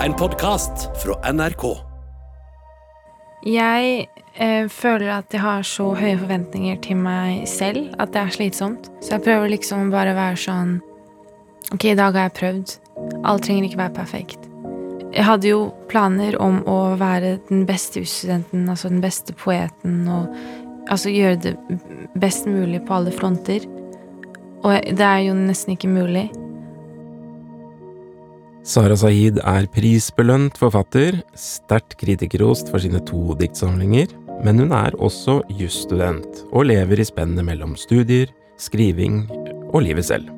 En podkast fra NRK. Jeg eh, føler at jeg har så høye forventninger til meg selv at det er slitsomt. Så jeg prøver liksom bare å være sånn Ok, i dag har jeg prøvd. Alt trenger ikke være perfekt. Jeg hadde jo planer om å være den beste jusstudenten, altså den beste poeten, og altså gjøre det best mulig på alle fronter. Og det er jo nesten ikke mulig. Sara Sahid er prisbelønt forfatter, sterkt kritikerrost for sine to diktsamlinger, men hun er også jusstudent, og lever i spennet mellom studier, skriving og livet selv.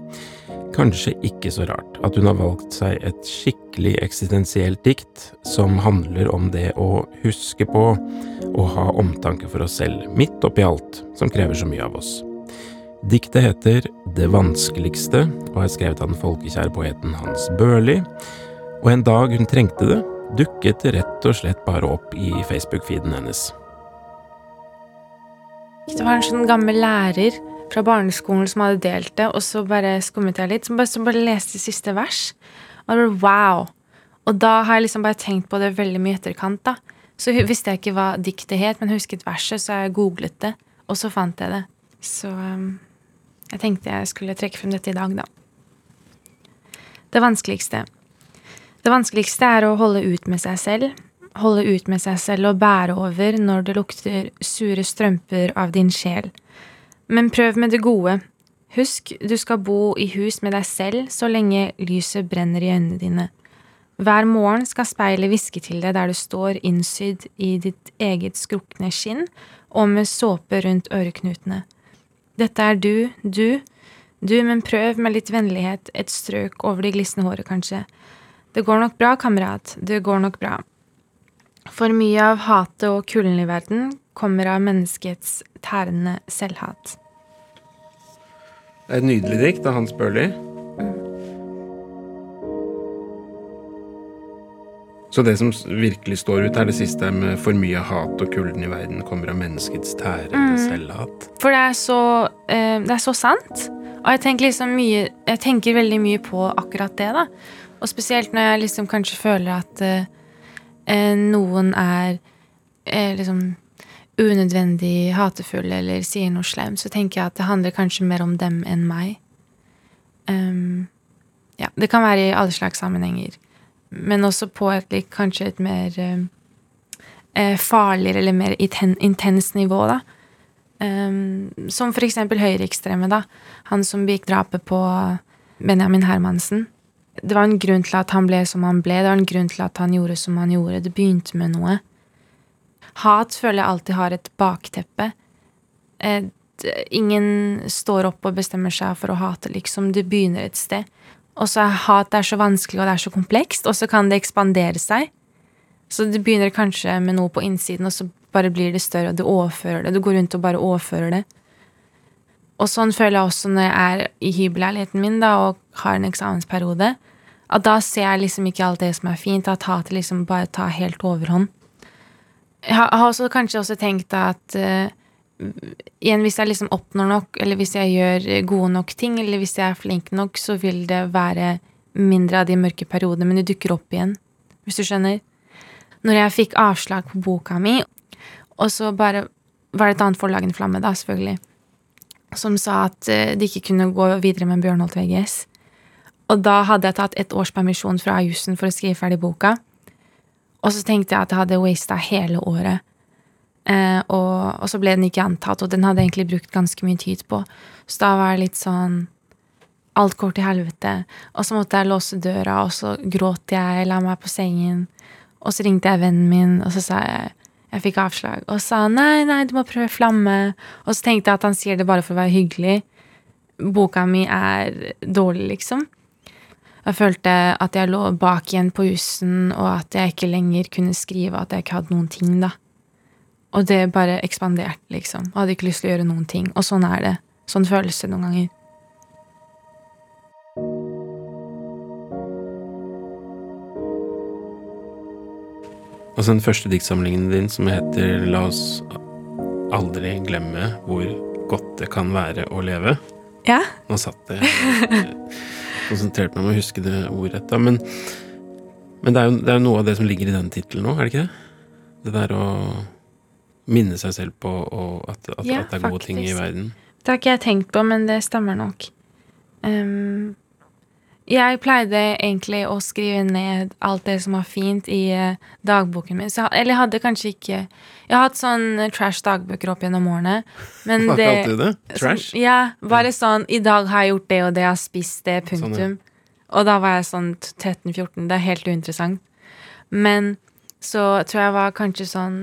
Kanskje ikke så rart at hun har valgt seg et skikkelig eksistensielt dikt som handler om det å huske på og ha omtanke for oss selv, midt oppi alt som krever så mye av oss. Diktet heter Det vanskeligste og er skrevet av den folkekjære poeten Hans Børli, og en dag hun trengte det, dukket det rett og slett bare opp i Facebook-feeden hennes. Det var en sånn gammel lærer fra barneskolen som hadde delt det, og så bare skummet jeg litt. som bare, som bare leste siste vers. Og det var wow. Og da har jeg liksom bare tenkt på det veldig mye i etterkant, da. Så visste jeg ikke hva diktet het, men husket verset, så jeg googlet det, og så fant jeg det. Så um, jeg tenkte jeg skulle trekke frem dette i dag, da. Det vanskeligste. Det vanskeligste er å holde ut med seg selv. Holde ut med seg selv og bære over når det lukter sure strømper av din sjel. Men prøv med det gode. Husk, du skal bo i hus med deg selv så lenge lyset brenner i øynene dine. Hver morgen skal speilet hviske til deg der du står innsydd i ditt eget skrukne skinn og med såpe rundt øreknutene. Dette er du, du, du, men prøv med litt vennlighet, et strøk over det glisne håret, kanskje. Det går nok bra, kamerat, det går nok bra. For mye av hatet og kulden i verden kommer av menneskets tærende selvhat. Det er et nydelig dikt av Hans Børli. Så det som virkelig står ut, er det siste med for mye hat og kulden i verden kommer av menneskets tærende mm. selvhat. For det er, så, eh, det er så sant. Og jeg tenker liksom mye Jeg tenker veldig mye på akkurat det, da. Og spesielt når jeg liksom kanskje føler at eh, eh noen er eh, liksom unødvendig hatefull eller sier noe slemt, så tenker jeg at det handler kanskje mer om dem enn meg. Um, ja, det kan være i alle slags sammenhenger men også på et kanskje et mer eh, eh farligere eller mer intenst nivå, da. Um, som for eksempel høyreekstreme, da. Han som begikk drapet på Benjamin Hermansen. Det var en grunn til at han ble som han ble. Det var en grunn til at han gjorde som han gjorde. Det begynte med noe. Hat føler jeg alltid har et bakteppe. Et, ingen står opp og bestemmer seg for å hate, liksom. Det begynner et sted. Og så er hat er så vanskelig, og det er så komplekst, og så kan det ekspandere seg. Så det begynner kanskje med noe på innsiden, og så bare blir det større, og du overfører det. Du går rundt og bare overfører det. Og sånn føler jeg også når jeg er i hybelleiligheten min da, og har en eksamensperiode. At da ser jeg liksom ikke alt det som er fint, at hatet liksom bare tar helt overhånd. Jeg har også kanskje også tenkt at uh, igjen, hvis jeg liksom oppnår nok, eller hvis jeg gjør gode nok ting, eller hvis jeg er flink nok, så vil det være mindre av de mørke periodene, men de dukker opp igjen, hvis du skjønner. Når jeg fikk avslag på boka mi, og så bare var det et annet forlag enn Flamme, da, selvfølgelig, som sa at eh, de ikke kunne gå videre med Bjørnholt VGS. Og da hadde jeg tatt et års permisjon fra jussen for å skrive ferdig boka. Og så tenkte jeg at jeg hadde wasta hele året Eh, og, og, så ble den ikke antatt, og den hadde jeg egentlig brukt ganske mye tid på. Så da var det litt sånn Alt går til helvete. Og så måtte jeg låse døra, og så gråt jeg, la meg på sengen. Og så ringte jeg vennen min, og så sa jeg jeg fikk avslag. Og sa nei, nei, du må prøve flamme. Og så tenkte jeg at han sier det bare for å være hyggelig. Boka mi er dårlig, liksom. Jeg følte at jeg lå bak igjen på jussen, og at jeg ikke lenger kunne skrive, at jeg ikke hadde noen ting, da. Og det bare ekspanderte, liksom. Jeg hadde ikke lyst til å gjøre noen ting. Og sånn er det. Sånn føles det noen ganger. Altså den første diktsamlingen din som heter La oss aldri glemme hvor godt det kan være å leve. Ja. Nå satt jeg konsentrerte meg om å huske det ordet, da. Men Men det er, jo, det er jo noe av det som ligger i den tittelen òg, er det ikke det? Det der å minne seg selv på at, at, Ja, at det er gode ting i verden. Det har ikke jeg tenkt på, men det stemmer nok. Um, jeg pleide egentlig å skrive ned alt det som var fint i uh, dagboken min. Så, eller jeg hadde kanskje ikke Jeg har hatt sånn eh, trash dagbøker opp gjennom årene. Men Hva det, kalte du det? Trash? Sånn, ja, bare sånn I dag har jeg gjort det og det, jeg har spist det, Sånn, punktum. Og da var jeg sånn 13-14. Det er helt uinteressant. Men så tror jeg var kanskje sånn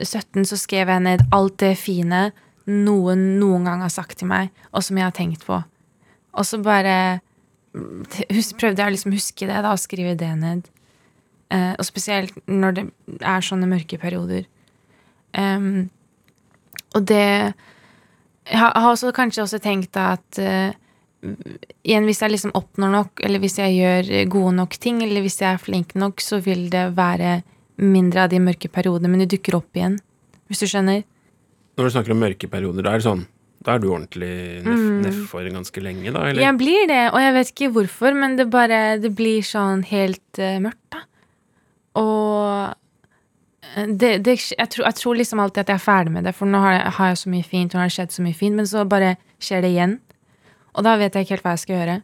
17, så skrev jeg ned alt det fine noen noen gang har sagt til meg, og som jeg har tenkt på. Og så bare mm, prøvde jeg å liksom huske det, da, og skrive det ned. Eh, og spesielt når det er sånne mørke perioder. Um, og det Jeg har også kanskje også tenkt at uh, igjen, hvis jeg liksom oppnår nok, eller hvis jeg gjør gode nok ting, eller hvis jeg er flink nok, så vil det være mindre av de mørke periodene, men de dukker opp igjen. Hvis du skjønner? Når du snakker om mørke perioder, da er det sånn Da er du ordentlig neff, Mm. nedfor ganske lenge, da? Eller? Jeg blir det, og jeg vet ikke hvorfor, men det bare Det blir sånn helt uh, mørkt, da. Og det, det, jeg, tror, jeg tror liksom alltid at jeg er ferdig med det, for nå har jeg, har jeg så mye fint, og nå har det skjedd så mye fint, men så bare skjer det igjen. Og da vet jeg ikke helt hva jeg skal gjøre.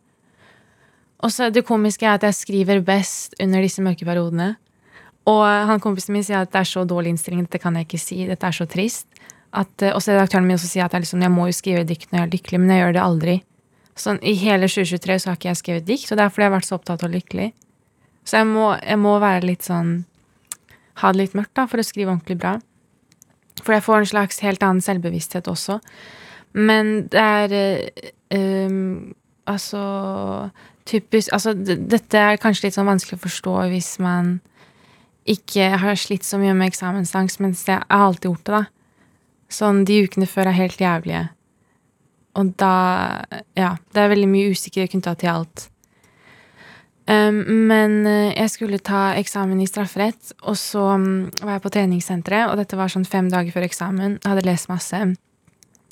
Og så det komiske er at jeg skriver best under disse mørke periodene. Og han kompisen min sier at det er så dårlig innstilling, dette kan jeg ikke si, dette er så trist. At, eh, og så redaktøren min også sier at jeg, liksom, jeg må jo skrive dikt når jeg er lykkelig, men jeg gjør det aldri. Sånn, I hele 2023 så har ikke jeg skrevet dikt, og det er fordi jeg har vært så opptatt av lykkelig. Så jeg må, jeg må være litt sånn Ha det litt mørkt, da, for å skrive ordentlig bra. For jeg får en slags helt annen selvbevissthet også. Men det er øh, Altså typisk Altså, dette er kanskje litt sånn vanskelig å forstå hvis man ikke har slitt så mye med eksamensangst, mens jeg har alltid gjort det, da. Sånn, de ukene før er helt jævlige. Og da Ja, det er veldig mye usikkerhet knytta til alt. Um, men eh, jeg skulle ta eksamen i strafferett, og så um, var jeg på treningssenteret, og dette var sånn fem dager før eksamen. Jeg hadde lest masse.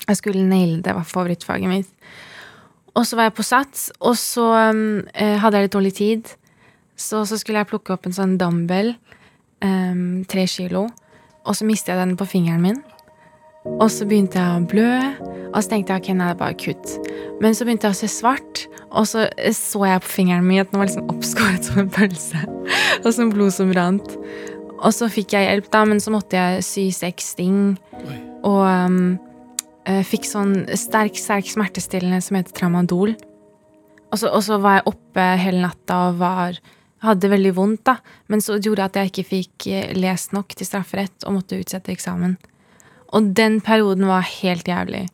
Jeg skulle naile det, var favorittfaget mitt. Og så var jeg på sats, og så um, hadde jeg litt dårlig tid. Så, så skulle jeg plukke opp en sånn dumbbell, um, tre kilo, og så mistet jeg den på fingeren min. Og så begynte jeg å blø, og så tenkte jeg ok, nei, det er bare kutt. Men så begynte jeg å se svart, og så eh, så jeg på fingeren min at den var liksom oppskåret som en pølse. og som blod som rant. Og så fikk jeg hjelp, da, men så måtte jeg sy seks ting. Oi. Og um, fikk sånn sterk, sterk smertestillende som heter tramadol. Og så, og så var jeg oppe hele natta og var hadde veldig vondt, da. Men så gjorde at jeg ikke fikk eh, lest nok til strafferett og måtte utsette eksamen. Og den perioden var helt jævlig.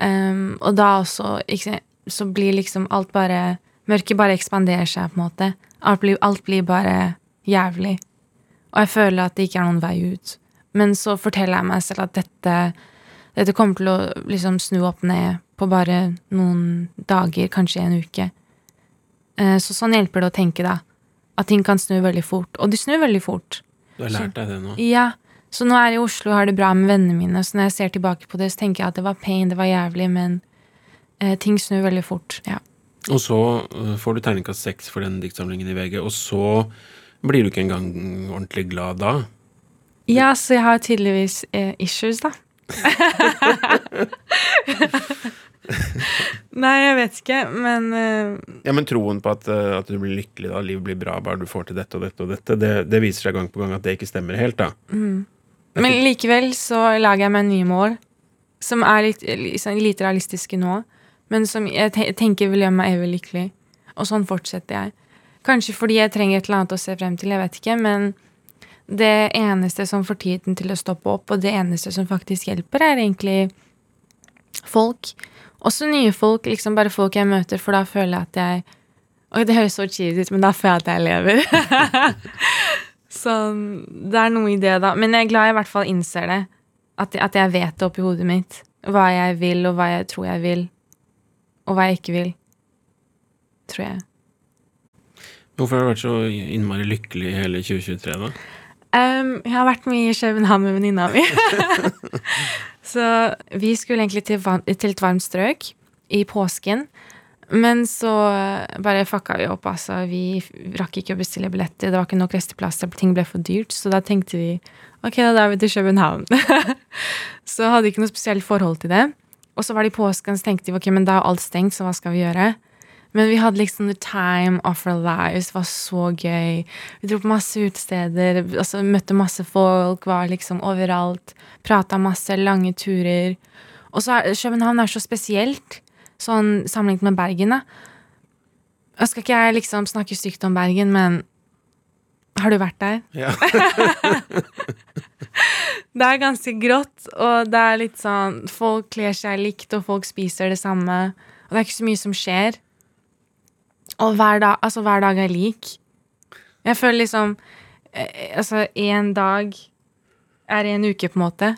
Um, og da også ikke, så blir liksom alt bare Mørket bare ekspanderer seg, på en måte. Alt blir, alt blir bare jævlig. Og jeg føler at det ikke er noen vei ut. Men så forteller jeg meg selv at dette, dette kommer til å liksom snu opp ned på bare noen dager, kanskje en uke. Eh, Så sånn hjelper det å tenke, da. At ting kan snu veldig fort. Og de snur veldig fort. Du har lært deg det nå? Ja, så nå er jeg i Oslo og har det bra med vennene mine, så når jeg ser tilbake på det, så tenker jeg at det var pain, det var jævlig, men eh, ting snur veldig fort. Ja. Og så øh, får du terningkast seks for den diktsamlingen i VG, og så blir du ikke engang ordentlig glad da. ja, så jeg har tydeligvis eh, issues, da. Nei, jeg vet ikke, men uh... Ja, Men troen på at, øh, at du blir lykkelig, da, livet blir bra bare du får til dette og dette og dette, det, det viser seg gang på gang at det ikke stemmer helt, da. Men likevel så lager jeg meg nye mål, som er litt, liksom, lite realistiske nå, men som jeg tenker vil gjøre meg evig lykkelig. Og sånn fortsetter jeg. Kanskje fordi jeg trenger et eller annet å se frem til, jeg vet ikke, men det eneste som får tiden til å stoppe opp, og det eneste som faktisk hjelper, er egentlig folk. Også nye folk, liksom bare folk jeg møter, for da føler jeg at jeg Oi, det høres så cheesy ut, men da føler jeg at jeg lever. Sånn, det er noe i det, da. Men jeg er glad jeg i hvert fall innser det. At, at jeg vet det oppi hodet mitt. Hva jeg vil, og hva jeg tror jeg vil. Og hva jeg ikke vil. Tror jeg. Hvorfor har du vært så innmari lykkelig i hele 2023, da? Um, jeg har vært mye i København med venninna mi. så vi skulle egentlig til, til et varmt strøk i påsken. Men så bare fucka vi opp, altså. Vi rakk ikke å bestille billetter. Det var ikke nok resteplasser. Ting ble for dyrt. Så da tenkte vi ok, da drar vi til København. så hadde vi ikke noe spesielt forhold til det. Og så var det i påsken, så tenkte vi ok, men da er alt stengt, så hva skal vi gjøre? Men vi hadde liksom the time of our lives. Det var så gøy. Vi dro på masse utesteder, altså møtte masse folk, var liksom overalt. Prata masse, lange turer. Og så er København er så spesielt, sånn sammenlignet med Bergen, da. Nå skal ikke jeg liksom snakke stygt om Bergen, men har du vært der? Ja. Det er ganske grått, og det er litt sånn Folk kler seg likt, og folk spiser det samme. Og det er ikke så mye som skjer. Og hver dag, altså hver dag er lik. Jeg føler liksom eh, Altså, én dag er en uke, på en måte.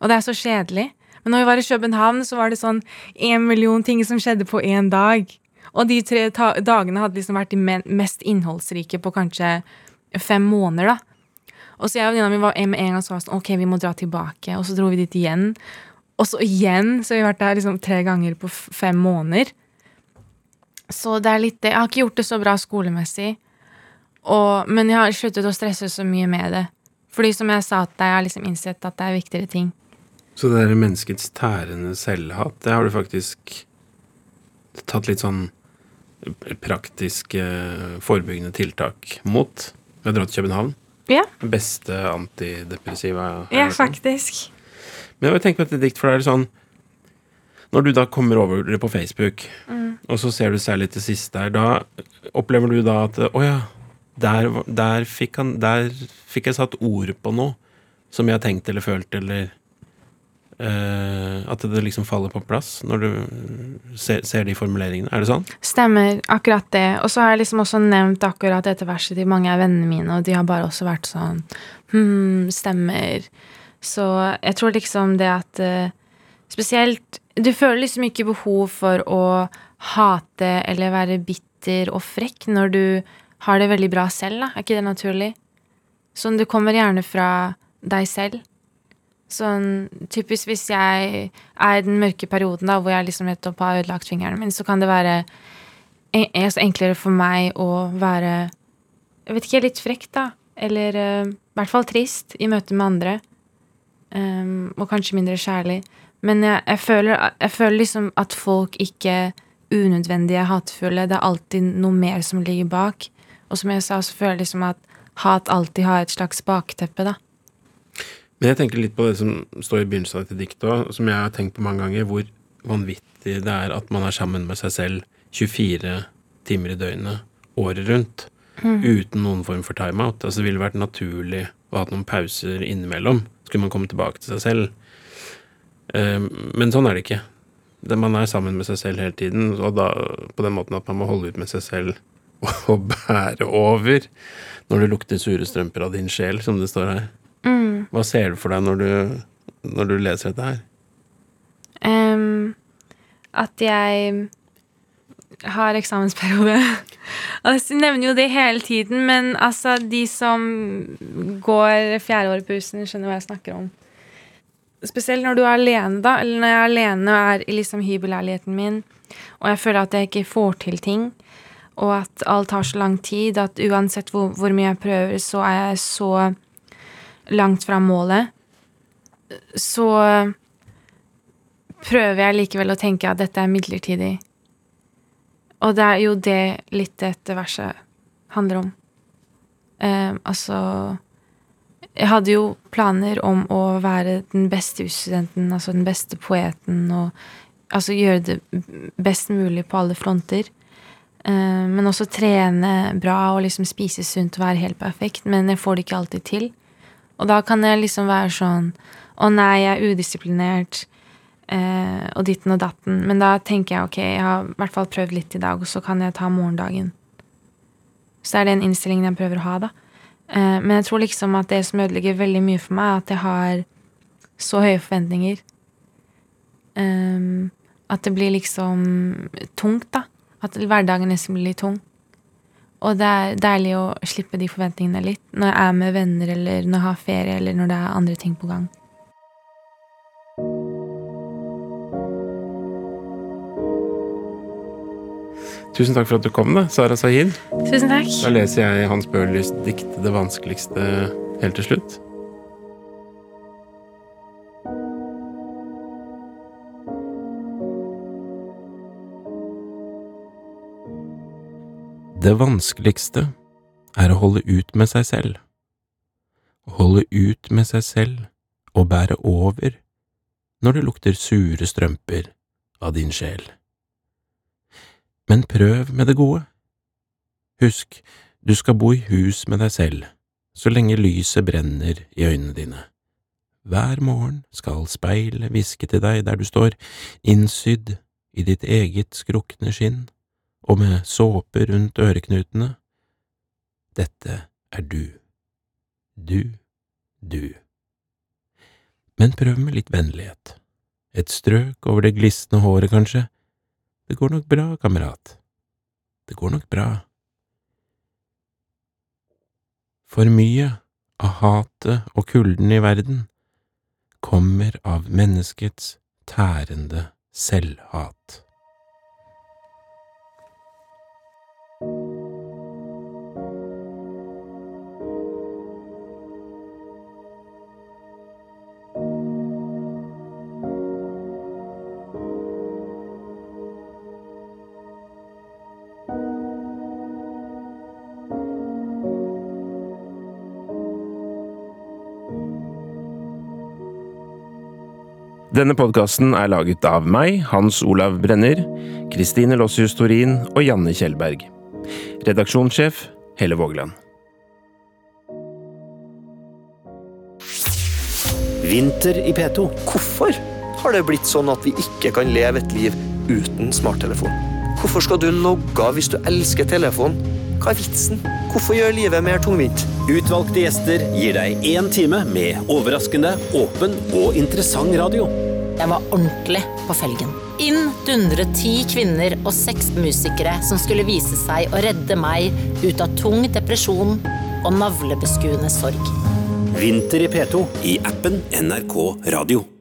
Og det er så kjedelig. Men når vi var i København, så var det sånn én million ting som skjedde på én dag. Og de tre dagene hadde liksom vært de mest innholdsrike på kanskje fem måneder, da. Og så jeg og venninna mi var med en gang så var sånn Ok, vi må dra tilbake. Og så dro vi dit igjen. Og så igjen. Så vi har vært der liksom tre ganger på fem måneder. Så det er litt det. Jeg har ikke gjort det så bra skolemessig. Og, men jeg har sluttet å stresse så mye med det. Fordi som jeg sa til deg, jeg har liksom innsett at det er viktigere ting. Så det der menneskets tærende selvhat, det har du faktisk tatt litt sånn praktiske forebyggende tiltak mot ved å dra til København? Ja. Beste antidepressiva. Ja, faktisk. Men jeg tenker på et dikt, for det er sånn Når du da kommer over det på Facebook, mm. og så ser du særlig til sist der, da opplever du da at Å ja, der, der, fikk han, der fikk jeg satt ord på noe som jeg har tenkt eller følt, eller Uh, at det liksom faller på plass når du ser, ser, de formuleringene. Er det sånn? Stemmer. Akkurat det. Og så har jeg liksom også nevnt akkurat dette verset til mange av vennene mine, og de har bare også vært sånn Hm, stemmer. Så jeg tror liksom det at uh, Spesielt Du føler liksom ikke behov for å hate eller være bitter og frekk når du har det veldig bra selv, da. Er ikke det naturlig? Sånn, det kommer gjerne fra deg selv. Sånn typisk hvis jeg er i den mørke perioden da, hvor jeg liksom nettopp har ødelagt fingeren min, så kan det være en, enklere for meg å være Jeg vet ikke, litt frekk, da. Eller uh, i hvert fall trist i møte med andre. Um, og kanskje mindre kjærlig. Men jeg, jeg, føler, jeg føler liksom at folk ikke unødvendige hatefulle. Det er alltid noe mer som ligger bak. Og som jeg sa, så føler jeg liksom at hat alltid har et slags bakteppe, da. Men jeg tenker litt på det som står i begynnelsen av dette diktet òg, som jeg har tenkt på mange ganger, hvor vanvittig det er at man er sammen med seg selv 24 timer i døgnet året rundt. Mm. Uten noen form for timeout. Altså det ville vært naturlig å ha noen pauser innimellom. Skulle man komme tilbake til seg selv. Um, men sånn er det ikke. Man er sammen med seg selv hele tiden, og da på den måten at man må holde ut med seg selv og bære over når det lukter sure strømper av din sjel, som det står her. Mm. Hva ser du for deg når du, når du leser dette her? Um, at jeg har eksamensperiode. altså, jeg nevner jo det hele tiden, men altså, de som går fjerdeåret på husen, skjønner hva jeg snakker om. Spesielt når du er alene, da. Eller når jeg er alene og er i liksom hybelleiligheten min, og jeg føler at jeg ikke får til ting, og at alt tar så lang tid at uansett hvor, hvor mye jeg prøver, så er jeg så langt fra målet, så prøver jeg likevel å tenke at dette er midlertidig. Og det er jo det litt dette verset handler om. Um, altså Jeg hadde jo planer om å være den beste jusstudenten, altså den beste poeten, og altså gjøre det best mulig på alle fronter. Eh, men også trene bra og liksom spise sunt og være helt perfekt. Men jeg får det ikke alltid til. Og da kan jeg liksom være sånn Å nei, jeg er udisiplinert. Eh, og ditten og datten. Men da tenker jeg ok, jeg har i hvert fall prøvd litt i dag, og så kan jeg ta morgendagen. Så er det en innstilling jeg prøver å ha, da. Eh, men jeg tror liksom at det som ødelegger veldig mye for meg, er at jeg har så høye forventninger. Um, at det blir liksom tungt, da. At hverdagen nesten blir litt tung. Og det er deilig å slippe de forventningene litt når jeg er med venner, eller når jeg har ferie, eller når det er andre ting på gang. Tusen takk for at du kom, da, Sara Sahid. Tusen takk. Da leser jeg Hans Bøhlers dikt 'Det vanskeligste' helt til slutt. Det vanskeligste er å holde ut med seg selv. Å holde ut med seg selv og bære over når det lukter sure strømper av din sjel. Men prøv med det gode. Husk, du skal bo i hus med deg selv, så lenge lyset brenner i øynene dine. Hver morgen skal speilet hviske til deg der du står, innsydd i ditt eget skrukne skinn, og med såpe rundt øreknutene. Dette er du. Du, du. Men prøv med litt vennlighet. Et strøk over det glisne håret, kanskje. Det går nok bra, kamerat. Det går nok bra. For mye av hatet og kulden i verden kommer av menneskets tærende selvhat. Denne podkasten er laget av meg, Hans Olav Brenner, Kristine Lossius Torin og Janne Kjellberg. Redaksjonssjef Helle Vågland. Vinter i P2. Hvorfor har det blitt sånn at vi ikke kan leve et liv uten smarttelefon? Hvorfor skal du logge av hvis du elsker telefon? Hva er vitsen? Hvorfor gjør livet mer tungvint? Utvalgte gjester gir deg én time med overraskende, åpen og interessant radio. Jeg var ordentlig på felgen. Inn dundret ti kvinner og seks musikere som skulle vise seg å redde meg ut av tung depresjon og navlebeskuende sorg. Vinter i P2 i appen NRK Radio.